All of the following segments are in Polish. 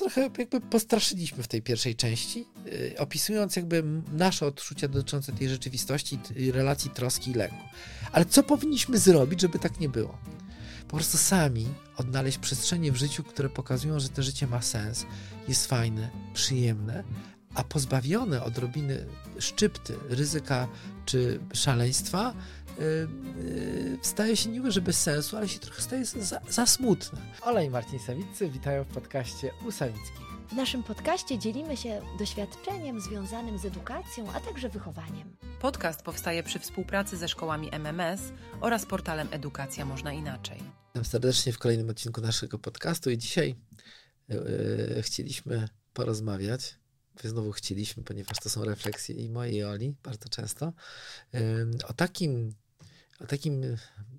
trochę jakby postraszyliśmy w tej pierwszej części, yy, opisując jakby nasze odczucia dotyczące tej rzeczywistości, tej relacji troski i lęku. Ale co powinniśmy zrobić, żeby tak nie było? Po prostu sami odnaleźć przestrzenie w życiu, które pokazują, że to życie ma sens, jest fajne, przyjemne, a pozbawione odrobiny szczypty, ryzyka czy szaleństwa, staje się niby, że bez sensu, ale się trochę staje za, za smutne. Ola i Marcin Sawicy witają w podcaście u Sawickich. W naszym podcaście dzielimy się doświadczeniem związanym z edukacją, a także wychowaniem. Podcast powstaje przy współpracy ze szkołami MMS oraz portalem Edukacja Można Inaczej. Witam serdecznie w kolejnym odcinku naszego podcastu i dzisiaj yy, chcieliśmy porozmawiać znowu chcieliśmy, ponieważ to są refleksje i mojej i Oli bardzo często, o takim, o takim,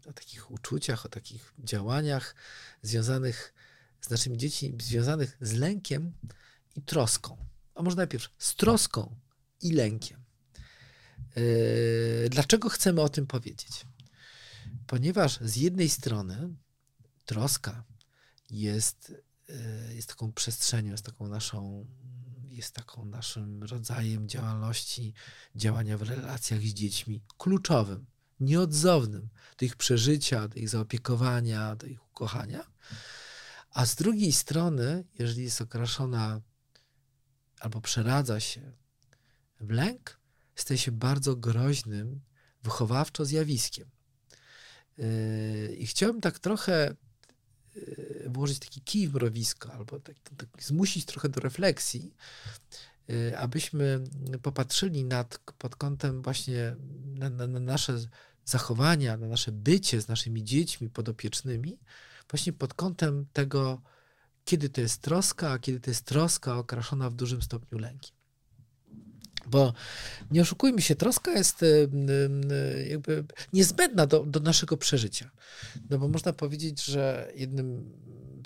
o takich uczuciach, o takich działaniach związanych z naszymi dziećmi, związanych z lękiem i troską. A może najpierw z troską i lękiem. Yy, dlaczego chcemy o tym powiedzieć? Ponieważ z jednej strony troska jest, yy, jest taką przestrzenią, jest taką naszą jest taką naszym rodzajem działalności, działania w relacjach z dziećmi kluczowym, nieodzownym do ich przeżycia, do ich zaopiekowania, do ich ukochania. A z drugiej strony, jeżeli jest okraszona albo przeradza się w lęk, staje się bardzo groźnym wychowawczo zjawiskiem. Yy, I chciałbym tak trochę Y, włożyć taki kij w mrowisko, albo tak, tak zmusić trochę do refleksji, y, abyśmy popatrzyli nad, pod kątem właśnie na, na, na nasze zachowania, na nasze bycie z naszymi dziećmi podopiecznymi, właśnie pod kątem tego, kiedy to jest troska, a kiedy to jest troska okraszona w dużym stopniu lękiem. Bo nie oszukujmy się, troska jest jakby niezbędna do, do naszego przeżycia. No bo można powiedzieć, że jednym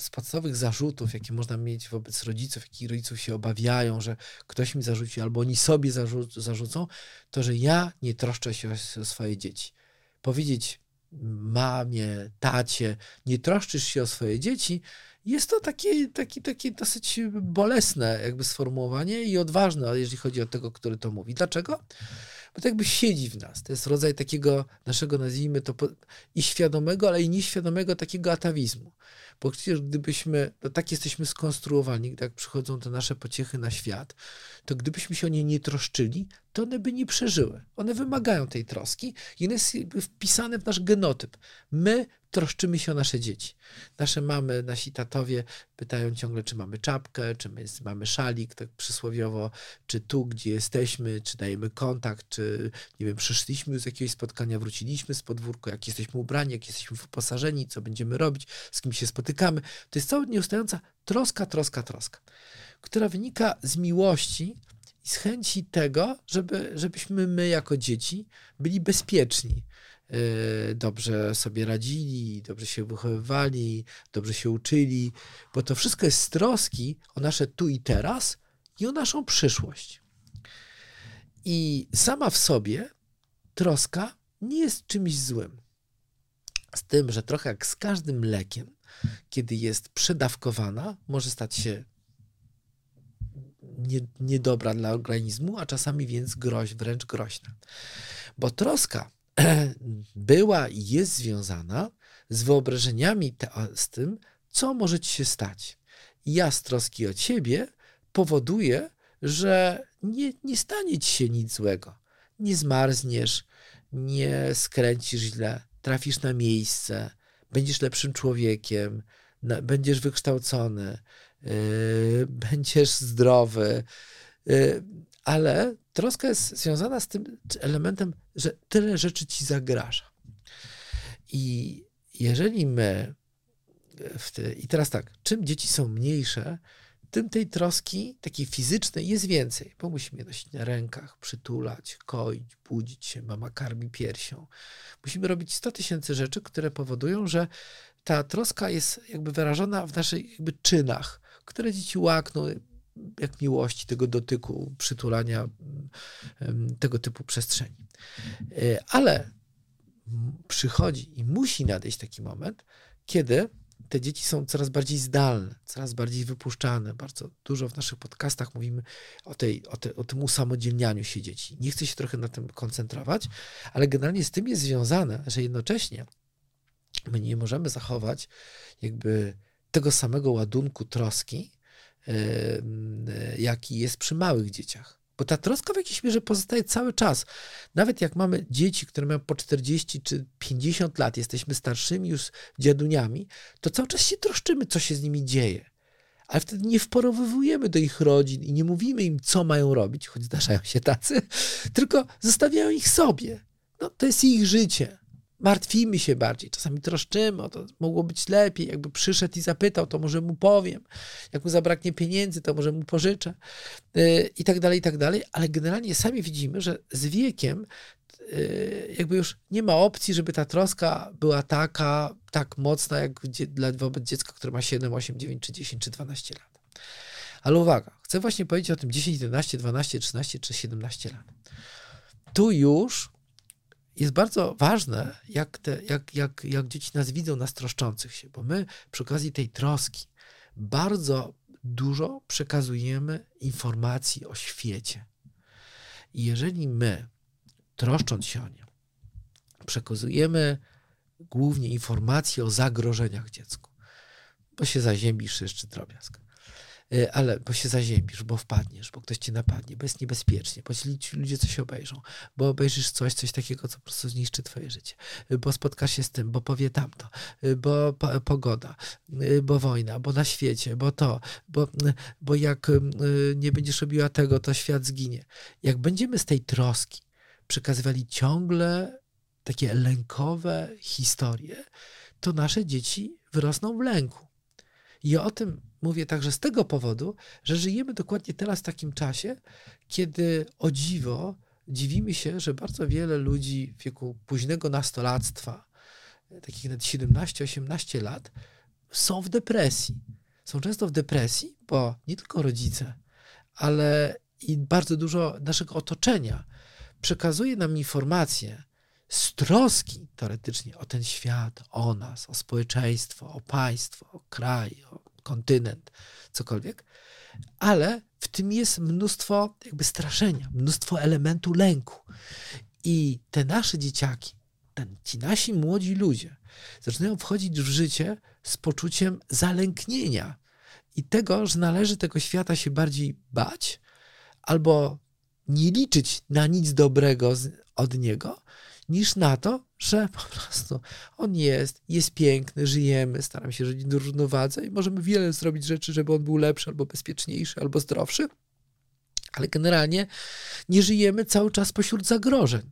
z podstawowych zarzutów, jakie można mieć wobec rodziców, jakich rodziców się obawiają, że ktoś mi zarzuci albo oni sobie zarzu zarzucą, to że ja nie troszczę się o swoje dzieci. Powiedzieć mamie, tacie, nie troszczysz się o swoje dzieci, jest to takie, takie, takie dosyć bolesne jakby sformułowanie i odważne, jeżeli chodzi o tego, który to mówi. Dlaczego? Bo to jakby siedzi w nas. To jest rodzaj takiego naszego, nazwijmy to, i świadomego, ale i nieświadomego takiego atawizmu. Bo przecież gdybyśmy, no tak jesteśmy skonstruowani, tak przychodzą te nasze pociechy na świat, to gdybyśmy się o nie nie troszczyli, to one by nie przeżyły. One wymagają tej troski i one jest wpisane w nasz genotyp. My troszczymy się o nasze dzieci. Nasze mamy, nasi tatowie pytają ciągle, czy mamy czapkę, czy my mamy szalik, tak przysłowiowo, czy tu, gdzie jesteśmy, czy dajemy kontakt, czy, nie wiem, przyszliśmy z jakiegoś spotkania, wróciliśmy z podwórka, jak jesteśmy ubrani, jak jesteśmy wyposażeni, co będziemy robić, z kim się spotykamy. To jest cała nieustająca troska, troska, troska, która wynika z miłości i z chęci tego, żeby, żebyśmy my jako dzieci byli bezpieczni, Y, dobrze sobie radzili, dobrze się wychowywali, dobrze się uczyli, bo to wszystko jest z troski o nasze tu i teraz i o naszą przyszłość. I sama w sobie troska nie jest czymś złym. Z tym, że trochę jak z każdym lekiem, kiedy jest przedawkowana, może stać się nie, niedobra dla organizmu, a czasami więc groź, wręcz groźna. Bo troska była i jest związana z wyobrażeniami te, z tym, co może ci się stać. Ja z troski o ciebie powoduję, że nie, nie stanie ci się nic złego. Nie zmarzniesz, nie skręcisz źle, trafisz na miejsce, będziesz lepszym człowiekiem, będziesz wykształcony, yy, będziesz zdrowy. Yy, ale troska jest związana z tym elementem, że tyle rzeczy ci zagraża. I jeżeli my, te, i teraz tak, czym dzieci są mniejsze, tym tej troski takiej fizycznej jest więcej, bo musimy je nosić na rękach, przytulać, koić, budzić się, mama karmi piersią. Musimy robić 100 tysięcy rzeczy, które powodują, że ta troska jest jakby wyrażona w naszych jakby czynach, które dzieci łakną, jak miłości, tego dotyku, przytulania, tego typu przestrzeni. E, ale przychodzi i musi nadejść taki moment, kiedy te dzieci są coraz bardziej zdalne, coraz bardziej wypuszczane. Bardzo dużo w naszych podcastach mówimy o, tej, o, te, o tym usamodzielnianiu się dzieci. Nie chcę się trochę na tym koncentrować, ale generalnie z tym jest związane, że jednocześnie my nie możemy zachować jakby tego samego ładunku troski, jaki jest przy małych dzieciach. Bo ta troska w jakiejś mierze pozostaje cały czas. Nawet jak mamy dzieci, które mają po 40 czy 50 lat, jesteśmy starszymi już dziaduniami, to cały czas się troszczymy, co się z nimi dzieje. Ale wtedy nie wporowywujemy do ich rodzin i nie mówimy im, co mają robić, choć zdarzają się tacy, tylko zostawiają ich sobie. No, to jest ich życie martwimy się bardziej, czasami troszczymy, o to mogło być lepiej, jakby przyszedł i zapytał, to może mu powiem, jak mu zabraknie pieniędzy, to może mu pożyczę yy, i tak dalej, i tak dalej, ale generalnie sami widzimy, że z wiekiem yy, jakby już nie ma opcji, żeby ta troska była taka, tak mocna, jak wobec dziecka, które ma 7, 8, 9, czy 10, czy 12 lat. Ale uwaga, chcę właśnie powiedzieć o tym 10, 11, 12, 13 czy 17 lat. Tu już jest bardzo ważne, jak, te, jak, jak, jak dzieci nas widzą, nas troszczących się, bo my przy okazji tej troski bardzo dużo przekazujemy informacji o świecie. I jeżeli my, troszcząc się o nie, przekazujemy głównie informacje o zagrożeniach dziecku, bo się zaziębi szyszczy drobiazg, ale bo się zaziębisz, bo wpadniesz, bo ktoś cię napadnie, bo jest niebezpiecznie, bo ci ludzie coś obejrzą, bo obejrzysz coś, coś takiego, co po prostu zniszczy twoje życie, e, bo spotkasz się z tym, bo powie tamto, e, bo pogoda, bo wojna, bo na świecie, bo to, bo, bo jak nie będziesz robiła tego, to świat zginie. Jak będziemy z tej troski przekazywali ciągle takie lękowe historie, to nasze dzieci wyrosną w lęku. I o tym mówię także z tego powodu, że żyjemy dokładnie teraz w takim czasie, kiedy o dziwo dziwimy się, że bardzo wiele ludzi w wieku późnego nastolactwa, takich nawet 17-18 lat, są w depresji. Są często w depresji, bo nie tylko rodzice, ale i bardzo dużo naszego otoczenia przekazuje nam informacje z troski teoretycznie o ten świat, o nas, o społeczeństwo, o państwo, o kraj, o kontynent, cokolwiek, ale w tym jest mnóstwo jakby straszenia, mnóstwo elementu lęku. I te nasze dzieciaki, ten, ci nasi młodzi ludzie zaczynają wchodzić w życie z poczuciem zalęknienia i tego, że należy tego świata się bardziej bać albo nie liczyć na nic dobrego od niego, niż na to, że po prostu on jest, jest piękny, żyjemy, staramy się żyć w równowadze i możemy wiele zrobić rzeczy, żeby on był lepszy, albo bezpieczniejszy, albo zdrowszy, ale generalnie nie żyjemy cały czas pośród zagrożeń.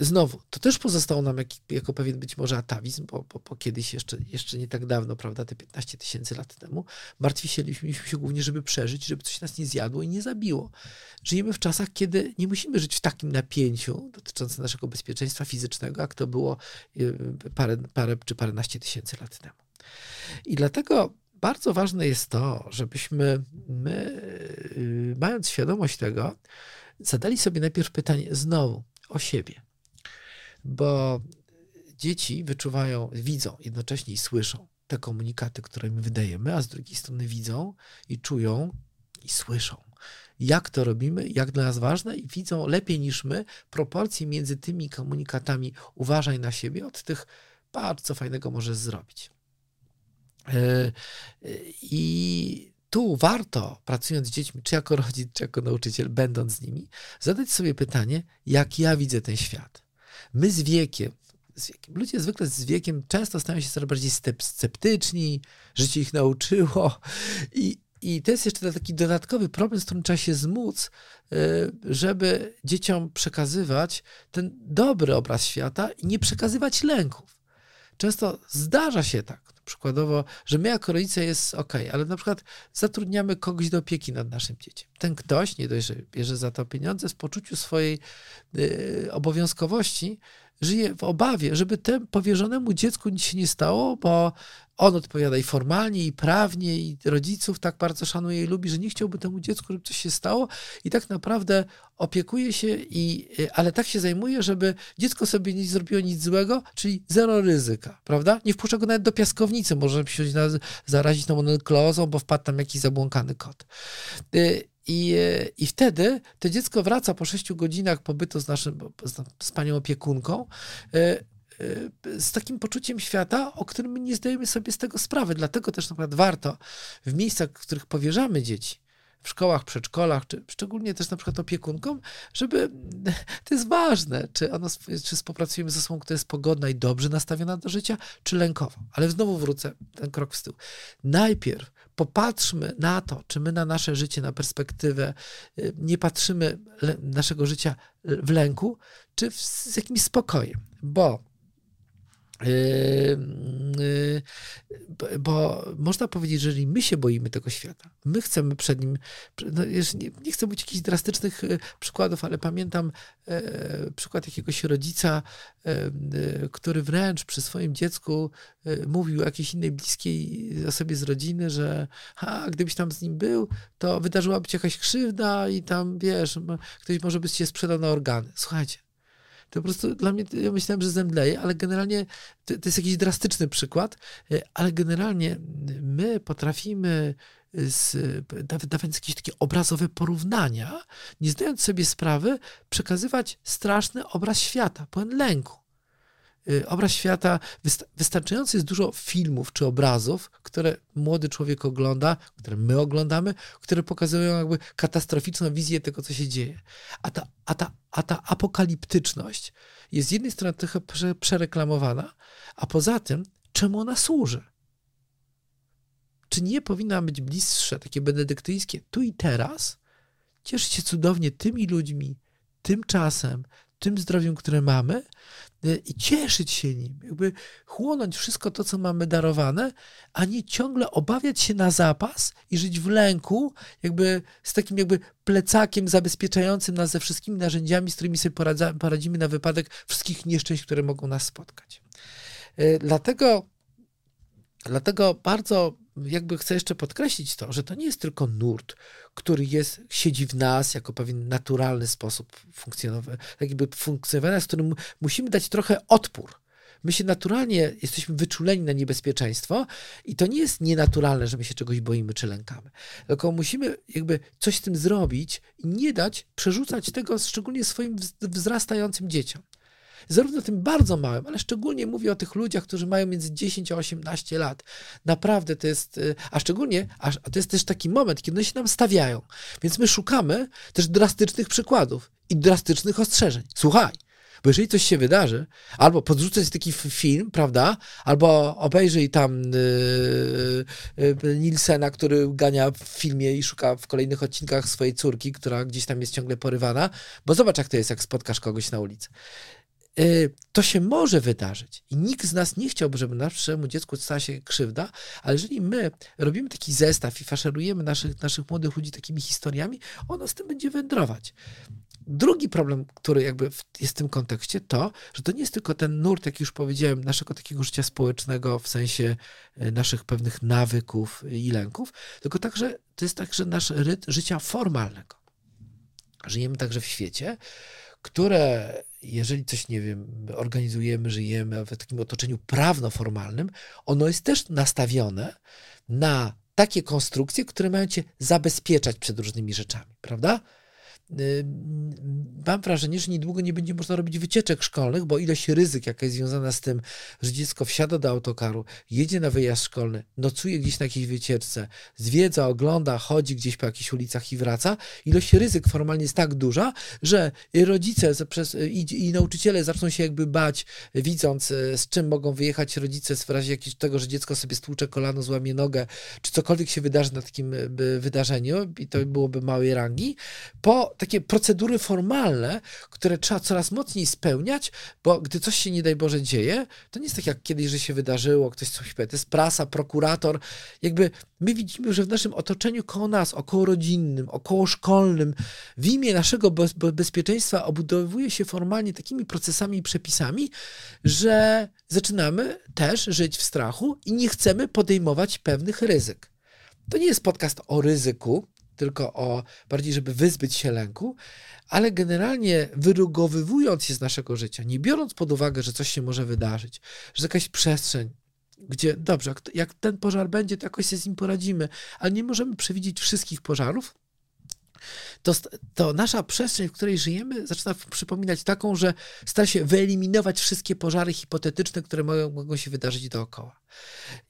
Znowu, to też pozostało nam jak, jako pewien być może atawizm, bo, bo, bo, kiedyś jeszcze, jeszcze nie tak dawno, prawda, te 15 tysięcy lat temu, martwiliśmy się głównie, żeby przeżyć, żeby coś nas nie zjadło i nie zabiło. Żyjemy w czasach, kiedy nie musimy żyć w takim napięciu dotyczącym naszego bezpieczeństwa fizycznego, jak to było y, parę, parę czy paręnaście tysięcy lat temu. I dlatego bardzo ważne jest to, żebyśmy my, y, mając świadomość tego, zadali sobie najpierw pytanie znowu o siebie bo dzieci wyczuwają, widzą jednocześnie i słyszą te komunikaty, które my wydajemy, a z drugiej strony widzą i czują i słyszą. Jak to robimy, jak dla nas ważne, i widzą lepiej niż my proporcje między tymi komunikatami uważaj na siebie, od tych patrz, co fajnego możesz zrobić. E, I tu warto, pracując z dziećmi, czy jako rodzic, czy jako nauczyciel, będąc z nimi, zadać sobie pytanie, jak ja widzę ten świat My z wiekiem, z wiekiem, ludzie zwykle z wiekiem często stają się coraz bardziej sceptyczni, życie ich nauczyło i, i to jest jeszcze taki dodatkowy problem, z którym trzeba się zmóc, y, żeby dzieciom przekazywać ten dobry obraz świata i nie przekazywać lęków. Często zdarza się tak, przykładowo, że my jako rodzice jest ok, ale na przykład zatrudniamy kogoś do opieki nad naszym dzieciem. Ten ktoś, nie dość, że bierze za to pieniądze, z poczuciu swojej y, obowiązkowości żyje w obawie, żeby temu powierzonemu dziecku nic się nie stało, bo on odpowiada i formalnie, i prawnie, i rodziców tak bardzo szanuje i lubi, że nie chciałby temu dziecku, żeby coś się stało i tak naprawdę opiekuje się, i, ale tak się zajmuje, żeby dziecko sobie nie zrobiło nic złego, czyli zero ryzyka, prawda? Nie wpuszcza go nawet do piaskownicy, może się zarazić tą mononklozą, bo wpadł tam jakiś zabłąkany kot. I, I wtedy to dziecko wraca po sześciu godzinach pobytu z naszym, z panią opiekunką y, Y, z takim poczuciem świata, o którym my nie zdajemy sobie z tego sprawy. Dlatego też na przykład warto w miejscach, w których powierzamy dzieci, w szkołach, przedszkolach, czy szczególnie też na przykład opiekunkom, żeby to jest ważne, czy, ono, czy współpracujemy ze osobą, która jest pogodna i dobrze nastawiona do życia, czy lękowo. Ale znowu wrócę ten krok w tył. Najpierw popatrzmy na to, czy my na nasze życie, na perspektywę y, nie patrzymy naszego życia w lęku, czy z jakimś spokojem. Bo bo można powiedzieć, że jeżeli my się boimy tego świata, my chcemy przed nim, no nie, nie chcę być jakichś drastycznych e, przykładów, ale pamiętam e, przykład jakiegoś rodzica, e, który wręcz przy swoim dziecku mówił jakiejś innej bliskiej osobie z rodziny, że a, gdybyś tam z nim był, to wydarzyłaby ci jakaś krzywda i tam, wiesz, ktoś może by cię sprzedał na organy. Słuchajcie, to po prostu dla mnie, ja myślałem, że zemdleję, ale generalnie to, to jest jakiś drastyczny przykład, e, ale generalnie my potrafimy z, dając jakieś takie obrazowe porównania, nie zdając sobie sprawy, przekazywać straszny obraz świata, pełen lęku. Y, obraz świata, wystarczająco jest dużo filmów czy obrazów, które młody człowiek ogląda, które my oglądamy, które pokazują jakby katastroficzną wizję tego, co się dzieje. A ta, a ta, a ta apokaliptyczność jest z jednej strony trochę przereklamowana, a poza tym, czemu ona służy? Czy nie powinna być bliższe, takie benedyktyńskie, tu i teraz? Cieszyć się cudownie tymi ludźmi, tym czasem, tym zdrowiem, które mamy y, i cieszyć się nim, jakby chłonąć wszystko to, co mamy darowane, a nie ciągle obawiać się na zapas i żyć w lęku, jakby z takim jakby plecakiem zabezpieczającym nas ze wszystkimi narzędziami, z którymi sobie poradza, poradzimy na wypadek wszystkich nieszczęść, które mogą nas spotkać. Y, dlatego, dlatego bardzo jakby chcę jeszcze podkreślić to, że to nie jest tylko nurt, który jest, siedzi w nas jako pewien naturalny sposób funkcjonowania, jakby funkcjonowania, z którym musimy dać trochę odpór. My się naturalnie jesteśmy wyczuleni na niebezpieczeństwo i to nie jest nienaturalne, że my się czegoś boimy czy lękamy. Tylko musimy jakby coś z tym zrobić i nie dać przerzucać tego szczególnie swoim wzrastającym dzieciom zarówno tym bardzo małym, ale szczególnie mówię o tych ludziach, którzy mają między 10 a 18 lat. Naprawdę to jest, y, a szczególnie, a to jest też taki moment, kiedy one się nam stawiają. Więc my szukamy też drastycznych przykładów i drastycznych ostrzeżeń. Słuchaj, bo jeżeli coś się wydarzy, albo podrzucać taki film, prawda, albo obejrzyj tam yy, yy, Nilsena, który gania w filmie i szuka w kolejnych odcinkach swojej córki, która gdzieś tam jest ciągle porywana, bo zobacz, jak to jest, jak spotkasz kogoś na ulicy. Y, to się może wydarzyć. I nikt z nas nie chciałby, żeby naszemu dziecku stała się krzywda, ale jeżeli my robimy taki zestaw i faszerujemy naszych, naszych młodych ludzi takimi historiami, ono z tym będzie wędrować. Drugi problem, który jakby jest w tym kontekście, to, że to nie jest tylko ten nurt, jak już powiedziałem, naszego takiego życia społecznego w sensie y, naszych pewnych nawyków i lęków, tylko także to jest także nasz rytm życia formalnego. Żyjemy także w świecie, które, jeżeli coś, nie wiem, organizujemy, żyjemy w takim otoczeniu prawno-formalnym, ono jest też nastawione na takie konstrukcje, które mają cię zabezpieczać przed różnymi rzeczami, prawda? Y, mam wrażenie, że niedługo nie będzie można robić wycieczek szkolnych, bo ilość ryzyk, jaka jest związana z tym, że dziecko wsiada do autokaru, jedzie na wyjazd szkolny, nocuje gdzieś na jakiejś wycieczce, zwiedza, ogląda, chodzi gdzieś po jakichś ulicach i wraca, ilość ryzyk formalnie jest tak duża, że rodzice i, i nauczyciele zaczną się jakby bać, widząc e, z czym mogą wyjechać rodzice w razie jakiegoś tego, że dziecko sobie stłucze kolano, złamie nogę, czy cokolwiek się wydarzy na takim e, wydarzeniu i to byłoby małej rangi, po takie procedury formalne, które trzeba coraz mocniej spełniać, bo gdy coś się, nie daj Boże, dzieje, to nie jest tak jak kiedyś, że się wydarzyło, ktoś coś powie, to jest prasa, prokurator. Jakby my widzimy, że w naszym otoczeniu koło nas, około rodzinnym, około szkolnym, w imię naszego bez bezpieczeństwa obudowuje się formalnie takimi procesami i przepisami, że zaczynamy też żyć w strachu i nie chcemy podejmować pewnych ryzyk. To nie jest podcast o ryzyku, tylko o bardziej, żeby wyzbyć się lęku, ale generalnie wyrugowywując się z naszego życia, nie biorąc pod uwagę, że coś się może wydarzyć, że jakaś przestrzeń, gdzie dobrze, jak ten pożar będzie, to jakoś się z nim poradzimy, ale nie możemy przewidzieć wszystkich pożarów, to, to nasza przestrzeń, w której żyjemy, zaczyna przypominać taką, że stara się wyeliminować wszystkie pożary hipotetyczne, które mogą, mogą się wydarzyć dookoła.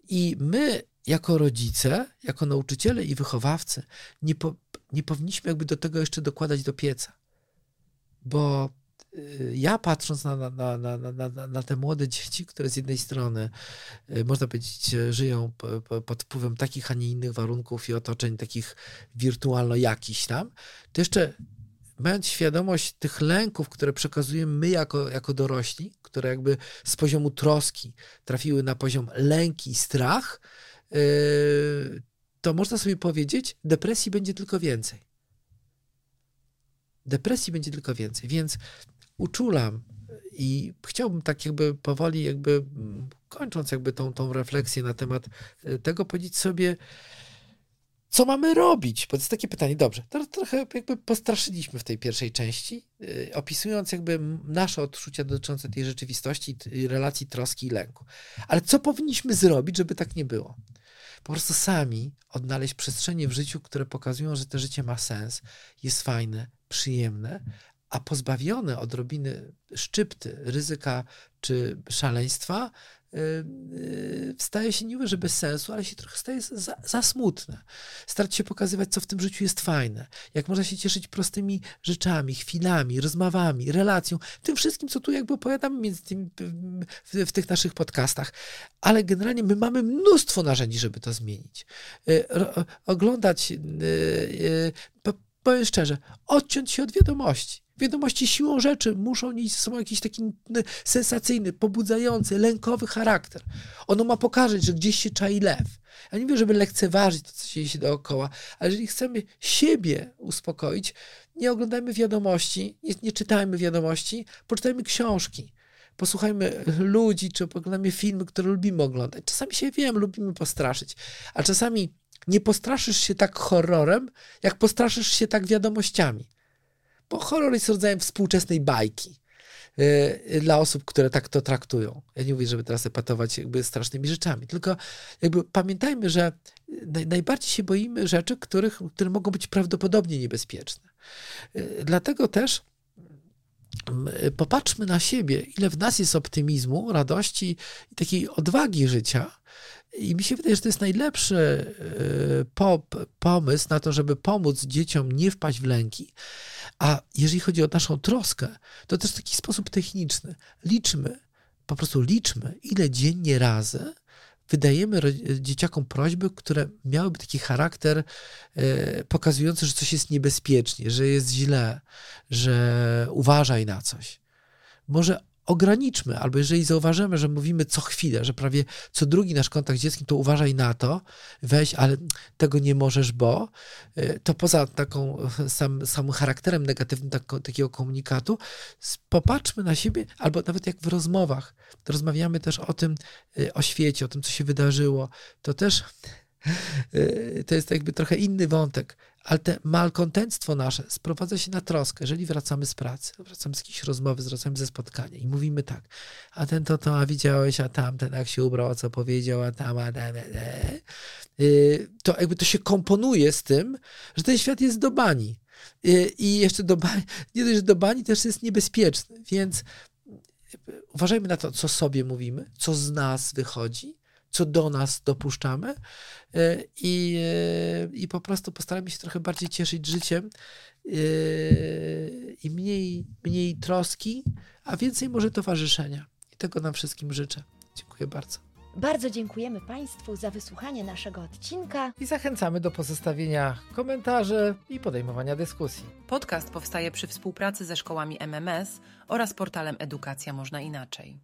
I my, jako rodzice, jako nauczyciele i wychowawcy, nie, po, nie powinniśmy jakby do tego jeszcze dokładać do pieca. Bo Y, ja patrząc na, na, na, na, na, te młode dzieci, które z jednej strony, y, można powiedzieć, żyją pod wpływem takich, a nie innych warunków i otoczeń, takich wirtualno jakichś tam, to jeszcze mając świadomość tych lęków, które przekazujemy my jako, jako dorośli, które jakby z poziomu troski trafiły na poziom lęki i strach, to można sobie powiedzieć, depresji będzie tylko więcej. Depresji będzie tylko więcej, więc uczulam i chciałbym tak jakby powoli, jakby mm, kończąc jakby tą, tą refleksję na temat e, tego, powiedzieć sobie, co mamy robić? Bo to jest takie pytanie, dobrze, to trochę jakby postraszyliśmy w tej pierwszej części, e, opisując jakby nasze odczucia dotyczące tej rzeczywistości, relacji troski i lęku. Ale co powinniśmy zrobić, żeby tak nie było? Po prostu sami odnaleźć przestrzenie w życiu, które pokazują, że to życie ma sens, jest fajne, przyjemne, a pozbawione odrobiny szczypty, ryzyka czy szaleństwa, staje się nie że bez sensu, ale się trochę staje za, za smutne. Starać się pokazywać, co w tym życiu jest fajne, jak można się cieszyć prostymi rzeczami, chwilami, rozmowami, relacją, tym wszystkim, co tu jakby opowiadamy między tym, w, w tych naszych podcastach. Ale generalnie my mamy mnóstwo narzędzi, żeby to zmienić. Yy, oglądać, powiem szczerze, odciąć się od wiadomości Wiadomości siłą rzeczy muszą nieść ze sobą jakiś taki sensacyjny, pobudzający, lękowy charakter. Ono ma pokazać, że gdzieś się czai lew. Ja nie mówię, żeby lekceważyć to, co się dzieje dookoła, ale jeżeli chcemy siebie uspokoić, nie oglądajmy wiadomości, nie, nie czytajmy wiadomości, poczytajmy książki posłuchajmy ludzi, czy oglądamy filmy, które lubimy oglądać. Czasami się wiem, lubimy postraszyć, a czasami nie postraszysz się tak horrorem, jak postraszysz się tak wiadomościami. Bo horror jest rodzajem współczesnej bajki yy, dla osób, które tak to traktują. Ja nie mówię, żeby teraz epatować jakby strasznymi rzeczami, tylko jakby pamiętajmy, że naj, najbardziej się boimy rzeczy, których, które mogą być prawdopodobnie niebezpieczne. Yy, dlatego też popatrzmy na siebie, ile w nas jest optymizmu, radości i takiej odwagi życia. I mi się wydaje, że to jest najlepszy yy, pomysł na to, żeby pomóc dzieciom nie wpaść w lęki, a jeżeli chodzi o naszą troskę, to też w taki sposób techniczny. Liczmy, po prostu liczmy, ile dziennie razy wydajemy dzieciakom prośby, które miałyby taki charakter e, pokazujący, że coś jest niebezpiecznie, że jest źle, że uważaj na coś. Może ograniczmy, albo jeżeli zauważymy, że mówimy co chwilę, że prawie co drugi nasz kontakt z dzieckiem, to uważaj na to, weź, ale tego nie możesz, bo y, to poza taką sam, samym charakterem negatywnym tak, takiego komunikatu, popatrzmy na siebie, albo nawet jak w rozmowach, to rozmawiamy też o tym, y, o świecie, o tym, co się wydarzyło, to też to jest jakby trochę inny wątek, ale te malkontentstwo nasze sprowadza się na troskę. Jeżeli wracamy z pracy, wracamy z jakiejś rozmowy, wracamy ze spotkania i mówimy tak, a ten to to, a widziałeś, a tamten jak się ubrał, a co powiedział, a tam, a da, da, da. to jakby to się komponuje z tym, że ten świat jest do bani. Y, I jeszcze do bani, nie dość, że do bani też jest niebezpieczny, więc uważajmy na to, co sobie mówimy, co z nas wychodzi, co do nas dopuszczamy e, i, e, i po prostu postaramy się trochę bardziej cieszyć życiem e, i mniej, mniej troski, a więcej może towarzyszenia. I tego nam wszystkim życzę. Dziękuję bardzo. Bardzo dziękujemy Państwu za wysłuchanie naszego odcinka. I zachęcamy do pozostawienia komentarzy i podejmowania dyskusji. Podcast powstaje przy współpracy ze szkołami MMS oraz portalem Edukacja Można Inaczej.